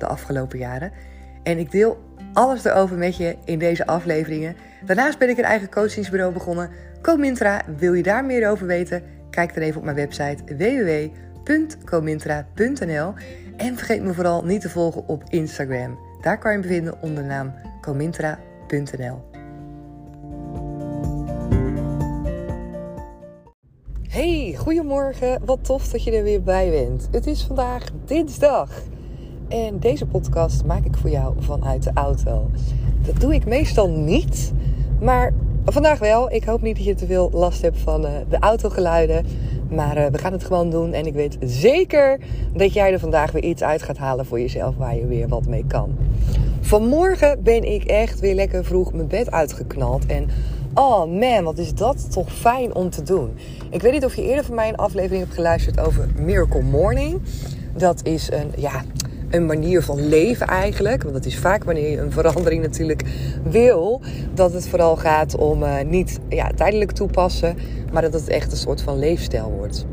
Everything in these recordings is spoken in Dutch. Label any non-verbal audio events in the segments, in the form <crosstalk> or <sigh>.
de afgelopen jaren. En ik deel alles erover met je in deze afleveringen. Daarnaast ben ik een eigen coachingsbureau begonnen. Comintra, wil je daar meer over weten? Kijk dan even op mijn website www.comintra.nl. En vergeet me vooral niet te volgen op Instagram. Daar kan je me vinden onder de naam comintra.nl. Hey, goedemorgen. Wat tof dat je er weer bij bent. Het is vandaag dinsdag. En deze podcast maak ik voor jou vanuit de auto. Dat doe ik meestal niet, maar vandaag wel. Ik hoop niet dat je te veel last hebt van uh, de autogeluiden. Maar uh, we gaan het gewoon doen. En ik weet zeker dat jij er vandaag weer iets uit gaat halen voor jezelf waar je weer wat mee kan. Vanmorgen ben ik echt weer lekker vroeg mijn bed uitgeknald. En oh man, wat is dat toch fijn om te doen. Ik weet niet of je eerder van mij een aflevering hebt geluisterd over Miracle Morning. Dat is een, ja, een manier van leven eigenlijk. Want dat is vaak wanneer je een verandering natuurlijk wil. Dat het vooral gaat om uh, niet ja, tijdelijk toepassen. Maar dat het echt een soort van leefstijl wordt.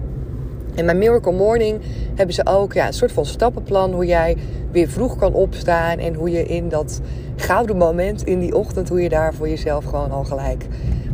En bij Miracle Morning hebben ze ook ja, een soort van stappenplan. Hoe jij weer vroeg kan opstaan. En hoe je in dat gouden moment in die ochtend. Hoe je daar voor jezelf gewoon al gelijk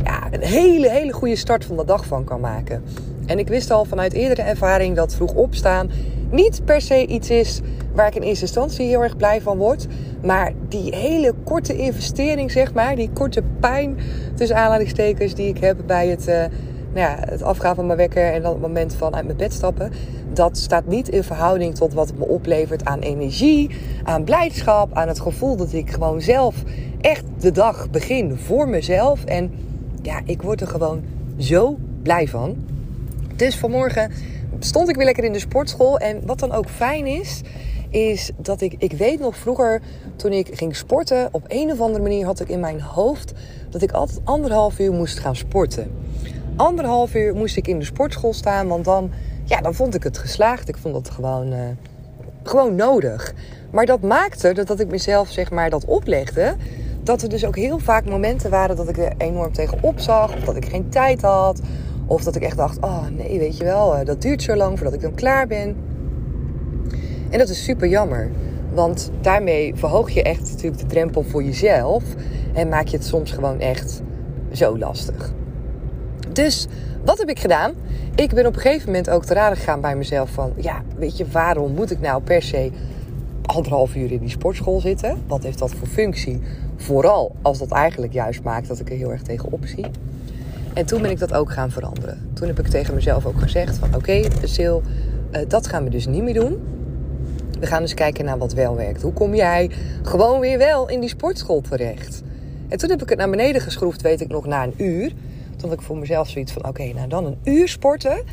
ja, een hele, hele goede start van de dag van kan maken. En ik wist al vanuit eerdere ervaring dat vroeg opstaan niet per se iets is waar ik in eerste instantie heel erg blij van word. Maar die hele korte investering, zeg maar, die korte pijn tussen aanhalingstekens die ik heb bij het, uh, nou ja, het afgaan van mijn wekker en dan het moment van uit mijn bed stappen. Dat staat niet in verhouding tot wat het me oplevert aan energie, aan blijdschap, aan het gevoel dat ik gewoon zelf echt de dag begin voor mezelf. En ja, ik word er gewoon zo blij van. Dus vanmorgen stond ik weer lekker in de sportschool. En wat dan ook fijn is, is dat ik, ik weet nog vroeger toen ik ging sporten, op een of andere manier had ik in mijn hoofd dat ik altijd anderhalf uur moest gaan sporten. Anderhalf uur moest ik in de sportschool staan, want dan, ja, dan vond ik het geslaagd. Ik vond dat gewoon, uh, gewoon nodig. Maar dat maakte dat, dat ik mezelf zeg maar dat oplegde. Dat er dus ook heel vaak momenten waren dat ik er enorm tegenop zag. Of dat ik geen tijd had. Of dat ik echt dacht, oh nee, weet je wel, eh, dat duurt zo lang voordat ik dan klaar ben. En dat is super jammer. Want daarmee verhoog je echt natuurlijk de drempel voor jezelf. En maak je het soms gewoon echt zo lastig. Dus wat heb ik gedaan? Ik ben op een gegeven moment ook te raden gegaan bij mezelf van... Ja, weet je, waarom moet ik nou per se anderhalf uur in die sportschool zitten? Wat heeft dat voor functie? Vooral als dat eigenlijk juist maakt dat ik er heel erg tegenop zie. En toen ben ik dat ook gaan veranderen. Toen heb ik tegen mezelf ook gezegd van... Oké, okay, Sil, uh, dat gaan we dus niet meer doen. We gaan eens kijken naar wat wel werkt. Hoe kom jij gewoon weer wel in die sportschool terecht? En toen heb ik het naar beneden geschroefd, weet ik nog, na een uur. Toen had ik voor mezelf zoiets van, oké, nou dan een uur sporten.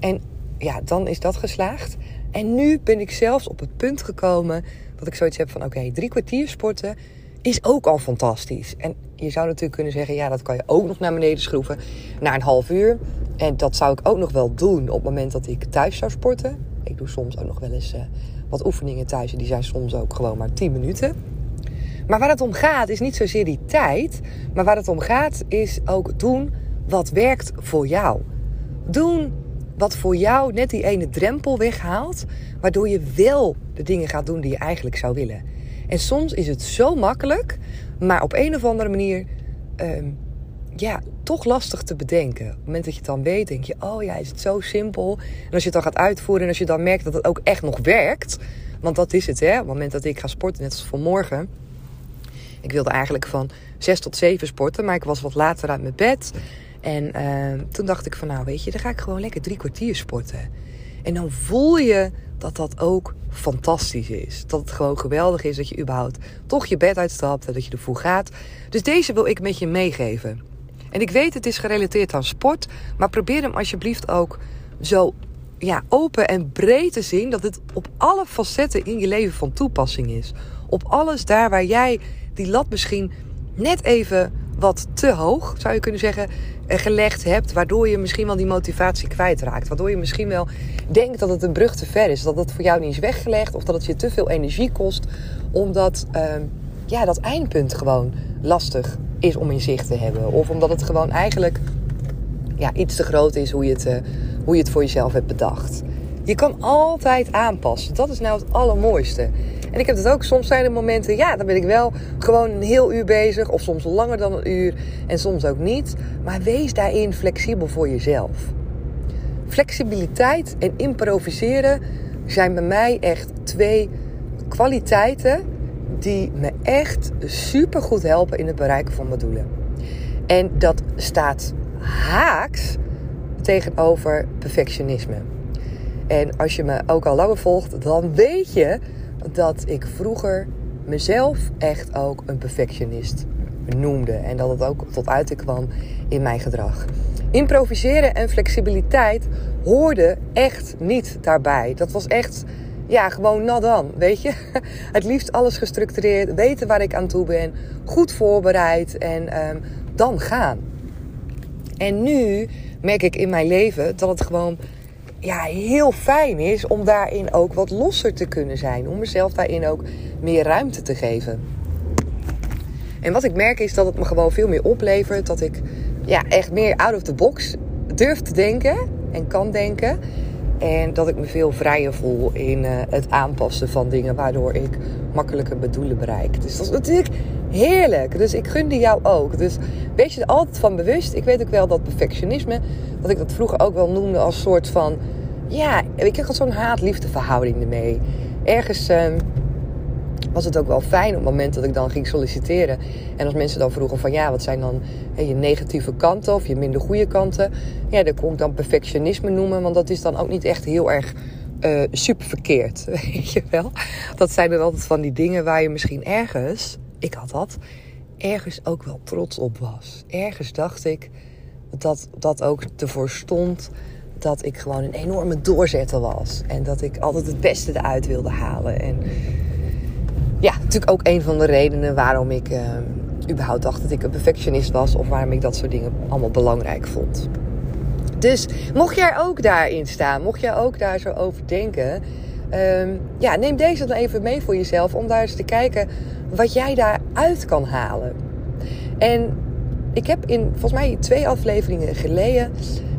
En ja, dan is dat geslaagd. En nu ben ik zelfs op het punt gekomen dat ik zoiets heb van, oké, drie kwartier sporten is ook al fantastisch. En je zou natuurlijk kunnen zeggen, ja, dat kan je ook nog naar beneden schroeven naar een half uur. En dat zou ik ook nog wel doen op het moment dat ik thuis zou sporten. Ik doe soms ook nog wel eens uh, wat oefeningen thuis. En die zijn soms ook gewoon maar 10 minuten. Maar waar het om gaat is niet zozeer die tijd. Maar waar het om gaat is ook doen wat werkt voor jou. Doen wat voor jou net die ene drempel weghaalt. Waardoor je wel de dingen gaat doen die je eigenlijk zou willen. En soms is het zo makkelijk. Maar op een of andere manier... Uh, ja, toch lastig te bedenken. Op het moment dat je het dan weet, denk je: oh ja, is het zo simpel. En als je het dan gaat uitvoeren en als je dan merkt dat het ook echt nog werkt. Want dat is het, hè? Op het moment dat ik ga sporten, net als vanmorgen. Ik wilde eigenlijk van 6 tot 7 sporten, maar ik was wat later uit mijn bed. En uh, toen dacht ik van, nou weet je, dan ga ik gewoon lekker drie kwartier sporten. En dan voel je dat dat ook fantastisch is. Dat het gewoon geweldig is dat je überhaupt toch je bed uitstapt en dat je ervoor gaat. Dus deze wil ik met je meegeven. En ik weet het is gerelateerd aan sport, maar probeer hem alsjeblieft ook zo ja, open en breed te zien dat het op alle facetten in je leven van toepassing is. Op alles daar waar jij die lat misschien net even wat te hoog, zou je kunnen zeggen, gelegd hebt. Waardoor je misschien wel die motivatie kwijtraakt. Waardoor je misschien wel denkt dat het een brug te ver is. Dat het voor jou niet is weggelegd. Of dat het je te veel energie kost. Omdat uh, ja, dat eindpunt gewoon lastig is om in zicht te hebben. Of omdat het gewoon eigenlijk ja, iets te groot is hoe je, het, uh, hoe je het voor jezelf hebt bedacht. Je kan altijd aanpassen. Dat is nou het allermooiste. En ik heb het ook. Soms zijn er momenten, ja, dan ben ik wel gewoon een heel uur bezig. Of soms langer dan een uur. En soms ook niet. Maar wees daarin flexibel voor jezelf. Flexibiliteit en improviseren zijn bij mij echt twee kwaliteiten die me echt super goed helpen in het bereiken van mijn doelen. En dat staat haaks tegenover perfectionisme. En als je me ook al langer volgt, dan weet je dat ik vroeger mezelf echt ook een perfectionist noemde. En dat het ook tot uiting kwam in mijn gedrag. Improviseren en flexibiliteit hoorden echt niet daarbij. Dat was echt, ja, gewoon nadan, weet je. <laughs> Het liefst alles gestructureerd, weten waar ik aan toe ben, goed voorbereid en um, dan gaan. En nu merk ik in mijn leven dat het gewoon ja, heel fijn is om daarin ook wat losser te kunnen zijn. Om mezelf daarin ook meer ruimte te geven. En wat ik merk is dat het me gewoon veel meer oplevert. Dat ik ja, echt meer out of the box durf te denken en kan denken. En dat ik me veel vrijer voel in uh, het aanpassen van dingen, waardoor ik makkelijker mijn doelen bereik. Dus dat is natuurlijk heerlijk. Dus ik gun die jou ook. Dus wees je er altijd van bewust. Ik weet ook wel dat perfectionisme, wat ik dat vroeger ook wel noemde als soort van. Ja, ik heb zo'n haat-liefde verhouding ermee. Ergens. Uh, was het ook wel fijn op het moment dat ik dan ging solliciteren. En als mensen dan vroegen van ja, wat zijn dan je negatieve kanten of je minder goede kanten. Ja, dat kon ik dan perfectionisme noemen, want dat is dan ook niet echt heel erg uh, super verkeerd. <laughs> Weet je wel? Dat zijn er altijd van die dingen waar je misschien ergens, ik had dat, ergens ook wel trots op was. Ergens dacht ik dat dat ook ervoor stond dat ik gewoon een enorme doorzetter was. En dat ik altijd het beste eruit wilde halen. En ja, natuurlijk ook een van de redenen waarom ik uh, überhaupt dacht dat ik een perfectionist was. Of waarom ik dat soort dingen allemaal belangrijk vond. Dus mocht jij ook daarin staan, mocht jij ook daar zo over denken. Um, ja, neem deze dan even mee voor jezelf. Om daar eens te kijken wat jij daaruit kan halen. En ik heb in volgens mij twee afleveringen geleden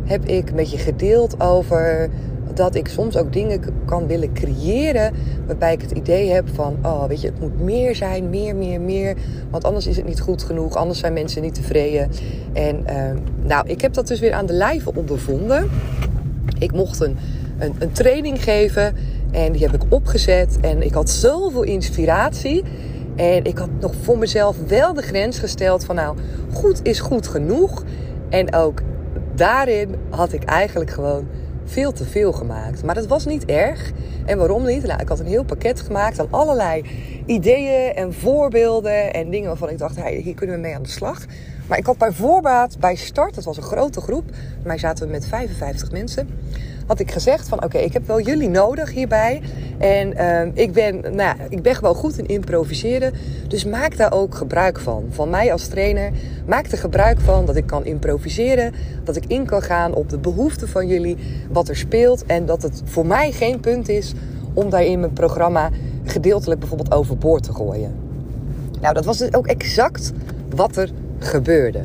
heb ik met je gedeeld over dat ik soms ook dingen kan willen creëren waarbij ik het idee heb van, oh weet je, het moet meer zijn, meer, meer, meer, want anders is het niet goed genoeg, anders zijn mensen niet tevreden. En uh, nou, ik heb dat dus weer aan de lijve ondervonden. Ik mocht een, een training geven en die heb ik opgezet en ik had zoveel inspiratie. En ik had nog voor mezelf wel de grens gesteld van nou, goed is goed genoeg. En ook daarin had ik eigenlijk gewoon veel te veel gemaakt. Maar dat was niet erg. En waarom niet? Nou, ik had een heel pakket gemaakt aan allerlei ideeën en voorbeelden en dingen waarvan ik dacht, hey, hier kunnen we mee aan de slag. Maar ik had bij voorbaat, bij start, dat was een grote groep, mij zaten we met 55 mensen, had ik gezegd van oké, ik heb wel jullie nodig hierbij. En uh, ik, ben, nou, ik ben gewoon goed in improviseren. Dus maak daar ook gebruik van. Van mij als trainer, maak er gebruik van dat ik kan improviseren. Dat ik in kan gaan op de behoeften van jullie, wat er speelt. En dat het voor mij geen punt is om daar in mijn programma gedeeltelijk bijvoorbeeld overboord te gooien. Nou, dat was dus ook exact wat er gebeurde.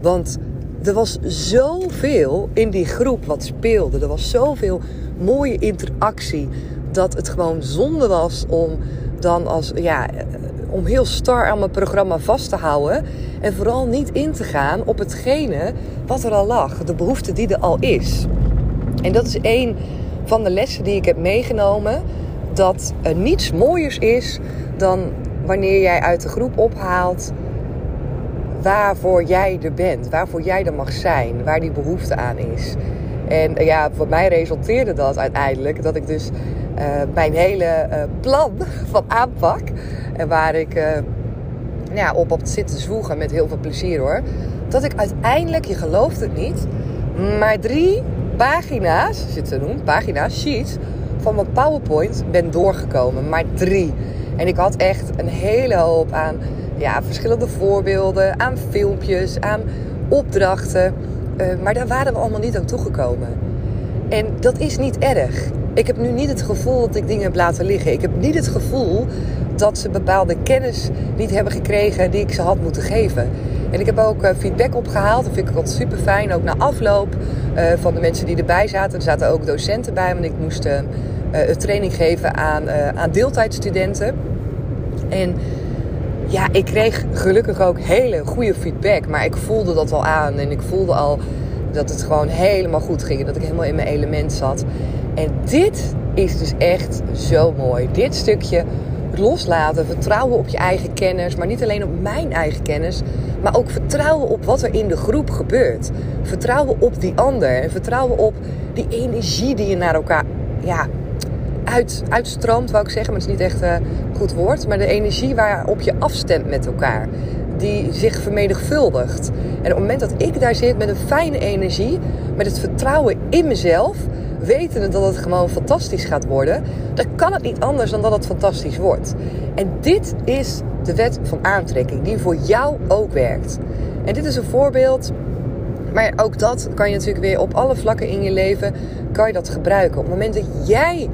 Want er was zoveel in die groep wat speelde. Er was zoveel mooie interactie. Dat het gewoon zonde was om dan als, ja, om heel star aan mijn programma vast te houden. En vooral niet in te gaan op hetgene wat er al lag. De behoefte die er al is. En dat is een van de lessen die ik heb meegenomen. Dat er niets mooiers is dan wanneer jij uit de groep ophaalt waarvoor jij er bent, waarvoor jij er mag zijn, waar die behoefte aan is. En eh, ja, voor mij resulteerde dat uiteindelijk dat ik dus uh, mijn hele uh, plan <laughs> van aanpak, en waar ik ja, op op zitten zwoegen met heel veel plezier hoor, dat ik uiteindelijk, je gelooft het niet, maar drie pagina's, zit te noemen, pagina's, sheets van mijn PowerPoint ben doorgekomen. Maar drie. En ik had echt een hele hoop aan ja, verschillende voorbeelden, aan filmpjes, aan opdrachten. Uh, maar daar waren we allemaal niet aan toegekomen. En dat is niet erg. Ik heb nu niet het gevoel dat ik dingen heb laten liggen. Ik heb niet het gevoel dat ze bepaalde kennis niet hebben gekregen die ik ze had moeten geven. En ik heb ook eh, feedback opgehaald. Dat vind ik altijd super fijn. Ook na afloop uh, van de mensen die erbij zaten. Er zaten ook docenten bij, want ik moest een training geven aan, aan deeltijdstudenten. En ja, ik kreeg gelukkig ook hele goede feedback. Maar ik voelde dat al aan. En ik voelde al dat het gewoon helemaal goed ging. Dat ik helemaal in mijn element zat. En dit is dus echt zo mooi. Dit stukje loslaten, vertrouwen op je eigen kennis, maar niet alleen op mijn eigen kennis, maar ook vertrouwen op wat er in de groep gebeurt. Vertrouwen op die ander en vertrouwen op die energie die je naar elkaar ja, uit, uitstroomt, wou ik zeggen, maar het is niet echt een goed woord, maar de energie waarop je afstemt met elkaar. Die zich vermenigvuldigt. En op het moment dat ik daar zit met een fijne energie, met het vertrouwen in mezelf, wetende dat het gewoon fantastisch gaat worden, dan kan het niet anders dan dat het fantastisch wordt. En dit is de wet van aantrekking, die voor jou ook werkt. En dit is een voorbeeld, maar ook dat kan je natuurlijk weer op alle vlakken in je leven, kan je dat gebruiken. Op het moment dat jij,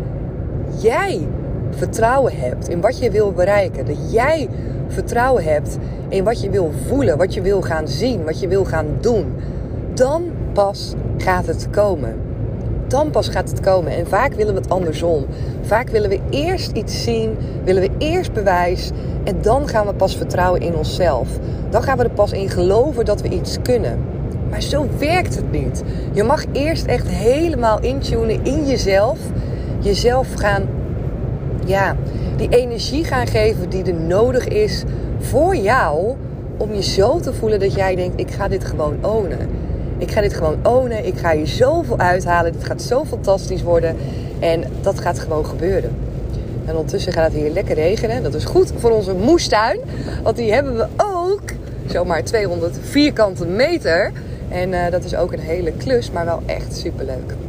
jij vertrouwen hebt in wat je wil bereiken, dat jij vertrouwen hebt in wat je wil voelen, wat je wil gaan zien, wat je wil gaan doen, dan pas gaat het komen dan pas gaat het komen. En vaak willen we het andersom. Vaak willen we eerst iets zien, willen we eerst bewijs en dan gaan we pas vertrouwen in onszelf. Dan gaan we er pas in geloven dat we iets kunnen. Maar zo werkt het niet. Je mag eerst echt helemaal intunen in jezelf. Jezelf gaan, ja, die energie gaan geven die er nodig is voor jou. Om je zo te voelen dat jij denkt: ik ga dit gewoon ownen. Ik ga dit gewoon ownen. Ik ga hier zoveel uithalen. Dit gaat zo fantastisch worden. En dat gaat gewoon gebeuren. En ondertussen gaat het hier lekker regenen. Dat is goed voor onze moestuin. Want die hebben we ook zomaar 200 vierkante meter. En uh, dat is ook een hele klus, maar wel echt superleuk.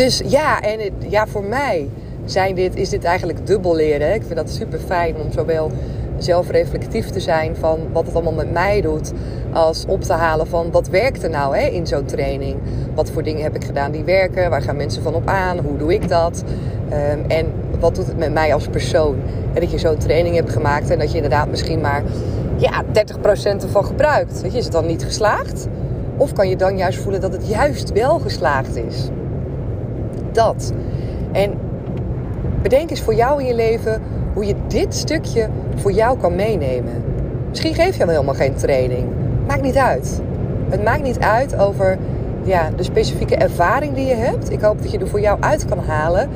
Dus ja, en ja, voor mij zijn dit, is dit eigenlijk dubbel leren. Ik vind dat super fijn om zowel zelfreflectief te zijn van wat het allemaal met mij doet. Als op te halen van wat werkt er nou hè, in zo'n training? Wat voor dingen heb ik gedaan die werken? Waar gaan mensen van op aan? Hoe doe ik dat? Ehm, en wat doet het met mij als persoon? En dat je zo'n training hebt gemaakt en dat je inderdaad misschien maar ja, 30% ervan gebruikt. Weet je, is het dan niet geslaagd? Of kan je dan juist voelen dat het juist wel geslaagd is? Dat. En bedenk eens voor jou in je leven hoe je dit stukje voor jou kan meenemen. Misschien geef je wel helemaal geen training. Maakt niet uit. Het maakt niet uit over ja, de specifieke ervaring die je hebt. Ik hoop dat je er voor jou uit kan halen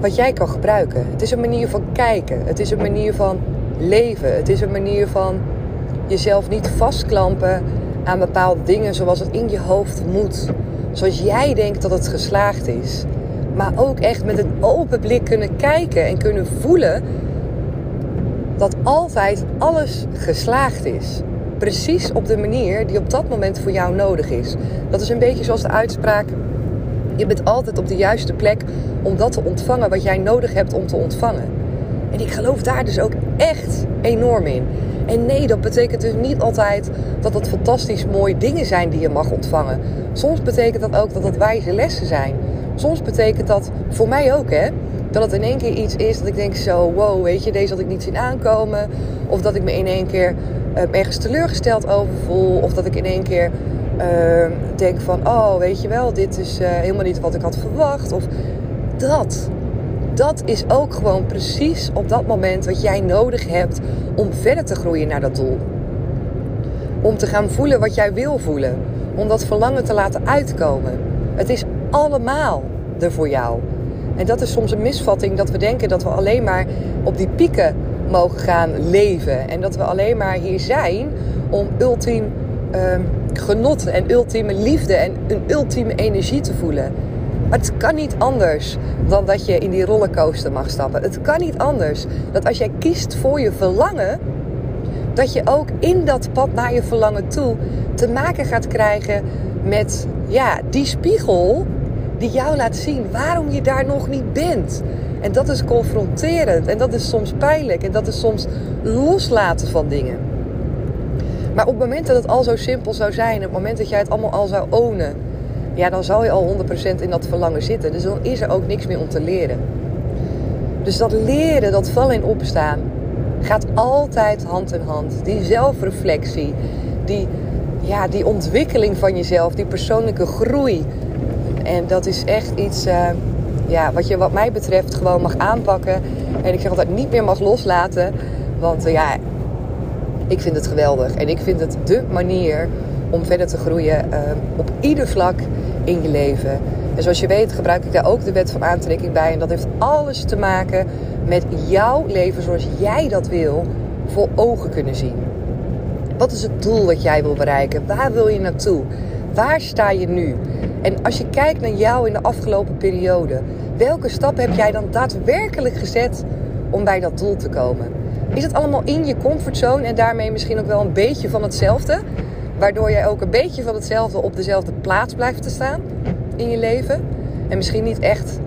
wat jij kan gebruiken. Het is een manier van kijken. Het is een manier van leven. Het is een manier van jezelf niet vastklampen aan bepaalde dingen zoals het in je hoofd moet. Zoals jij denkt dat het geslaagd is. Maar ook echt met een open blik kunnen kijken en kunnen voelen dat altijd alles geslaagd is. Precies op de manier die op dat moment voor jou nodig is. Dat is een beetje zoals de uitspraak: je bent altijd op de juiste plek om dat te ontvangen wat jij nodig hebt om te ontvangen. En ik geloof daar dus ook echt enorm in. En nee, dat betekent dus niet altijd dat het fantastisch mooie dingen zijn die je mag ontvangen. Soms betekent dat ook dat het wijze lessen zijn. Soms betekent dat voor mij ook, hè, dat het in één keer iets is dat ik denk: zo, wow, weet je, deze had ik niet zien aankomen. Of dat ik me in één keer uh, ergens teleurgesteld over voel. Of dat ik in één keer uh, denk: van, oh, weet je wel, dit is uh, helemaal niet wat ik had verwacht. Of dat. Dat is ook gewoon precies op dat moment wat jij nodig hebt om verder te groeien naar dat doel. Om te gaan voelen wat jij wil voelen. Om dat verlangen te laten uitkomen. Het is allemaal er voor jou. En dat is soms een misvatting dat we denken dat we alleen maar op die pieken mogen gaan leven. En dat we alleen maar hier zijn om ultiem uh, genot en ultieme liefde en een ultieme energie te voelen. Maar het kan niet anders dan dat je in die rollercoaster mag stappen. Het kan niet anders dat als jij kiest voor je verlangen, dat je ook in dat pad naar je verlangen toe te maken gaat krijgen met ja, die spiegel die jou laat zien waarom je daar nog niet bent. En dat is confronterend en dat is soms pijnlijk en dat is soms loslaten van dingen. Maar op het moment dat het al zo simpel zou zijn, op het moment dat jij het allemaal al zou ownen, ja, dan zou je al 100% in dat verlangen zitten. Dus dan is er ook niks meer om te leren. Dus dat leren, dat vallen in opstaan, gaat altijd hand in hand. Die zelfreflectie, die, ja, die ontwikkeling van jezelf, die persoonlijke groei. En dat is echt iets uh, ja, wat je wat mij betreft gewoon mag aanpakken. En ik zeg altijd niet meer mag loslaten. Want uh, ja, ik vind het geweldig. En ik vind het de manier om verder te groeien uh, op ieder vlak in je leven. En zoals je weet gebruik ik daar ook de wet van aantrekking bij. En dat heeft alles te maken met jouw leven zoals jij dat wil voor ogen kunnen zien. Wat is het doel wat jij wil bereiken? Waar wil je naartoe? Waar sta je nu? En als je kijkt naar jou in de afgelopen periode, welke stappen heb jij dan daadwerkelijk gezet om bij dat doel te komen? Is het allemaal in je comfortzone en daarmee misschien ook wel een beetje van hetzelfde? Waardoor jij ook een beetje van hetzelfde op dezelfde plaats blijft te staan in je leven. En misschien niet echt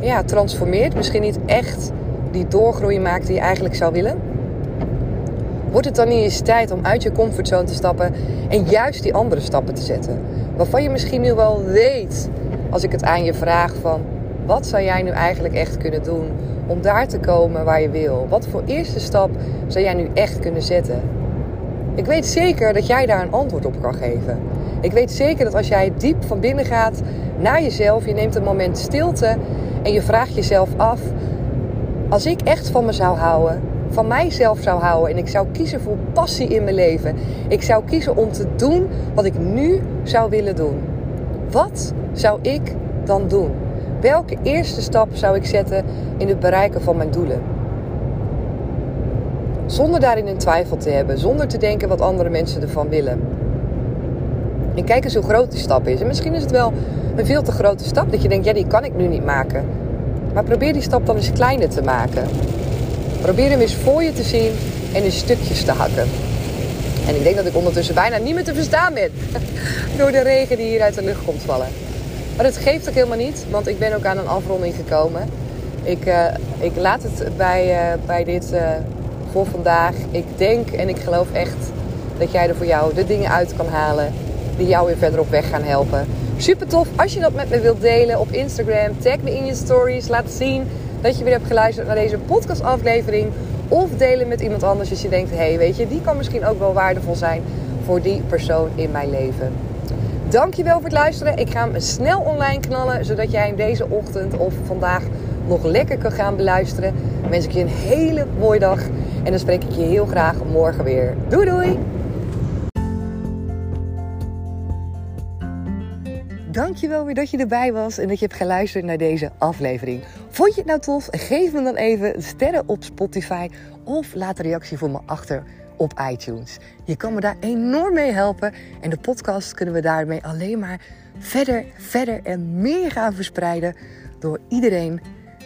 ja, transformeert. Misschien niet echt die doorgroei maakt die je eigenlijk zou willen. Wordt het dan niet eens tijd om uit je comfortzone te stappen en juist die andere stappen te zetten? Waarvan je misschien nu wel weet, als ik het aan je vraag van... Wat zou jij nu eigenlijk echt kunnen doen om daar te komen waar je wil? Wat voor eerste stap zou jij nu echt kunnen zetten? Ik weet zeker dat jij daar een antwoord op kan geven. Ik weet zeker dat als jij diep van binnen gaat naar jezelf, je neemt een moment stilte en je vraagt jezelf af: als ik echt van me zou houden, van mijzelf zou houden en ik zou kiezen voor passie in mijn leven, ik zou kiezen om te doen wat ik nu zou willen doen. Wat zou ik dan doen? Welke eerste stap zou ik zetten in het bereiken van mijn doelen? Zonder daarin een twijfel te hebben, zonder te denken wat andere mensen ervan willen. En kijk eens hoe groot die stap is. En misschien is het wel een veel te grote stap dat je denkt, ja, die kan ik nu niet maken. Maar probeer die stap dan eens kleiner te maken. Probeer hem eens voor je te zien en in stukjes te hakken. En ik denk dat ik ondertussen bijna niet meer te verstaan ben. <laughs> Door de regen die hier uit de lucht komt vallen. Maar dat geeft ook helemaal niet, want ik ben ook aan een afronding gekomen. Ik, uh, ik laat het bij, uh, bij dit uh, voor vandaag. Ik denk en ik geloof echt dat jij er voor jou de dingen uit kan halen die jou weer verder op weg gaan helpen. Super tof als je dat met me wilt delen op Instagram. Tag me in je stories. Laat zien dat je weer hebt geluisterd naar deze podcastaflevering. Of delen met iemand anders als je denkt: hé, hey, weet je, die kan misschien ook wel waardevol zijn voor die persoon in mijn leven. Dankjewel voor het luisteren. Ik ga hem snel online knallen, zodat jij hem deze ochtend of vandaag nog lekker kan gaan beluisteren. Wens ik je een hele mooie dag. En dan spreek ik je heel graag morgen weer. Doei doei! Dankjewel weer dat je erbij was en dat je hebt geluisterd naar deze aflevering. Vond je het nou tof? Geef me dan even sterren op Spotify of laat een reactie voor me achter op iTunes. Je kan me daar enorm mee helpen en de podcast kunnen we daarmee alleen maar verder, verder en meer gaan verspreiden door iedereen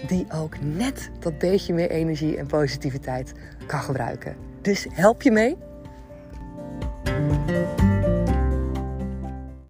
die ook net dat beetje meer energie en positiviteit kan gebruiken. Dus help je mee?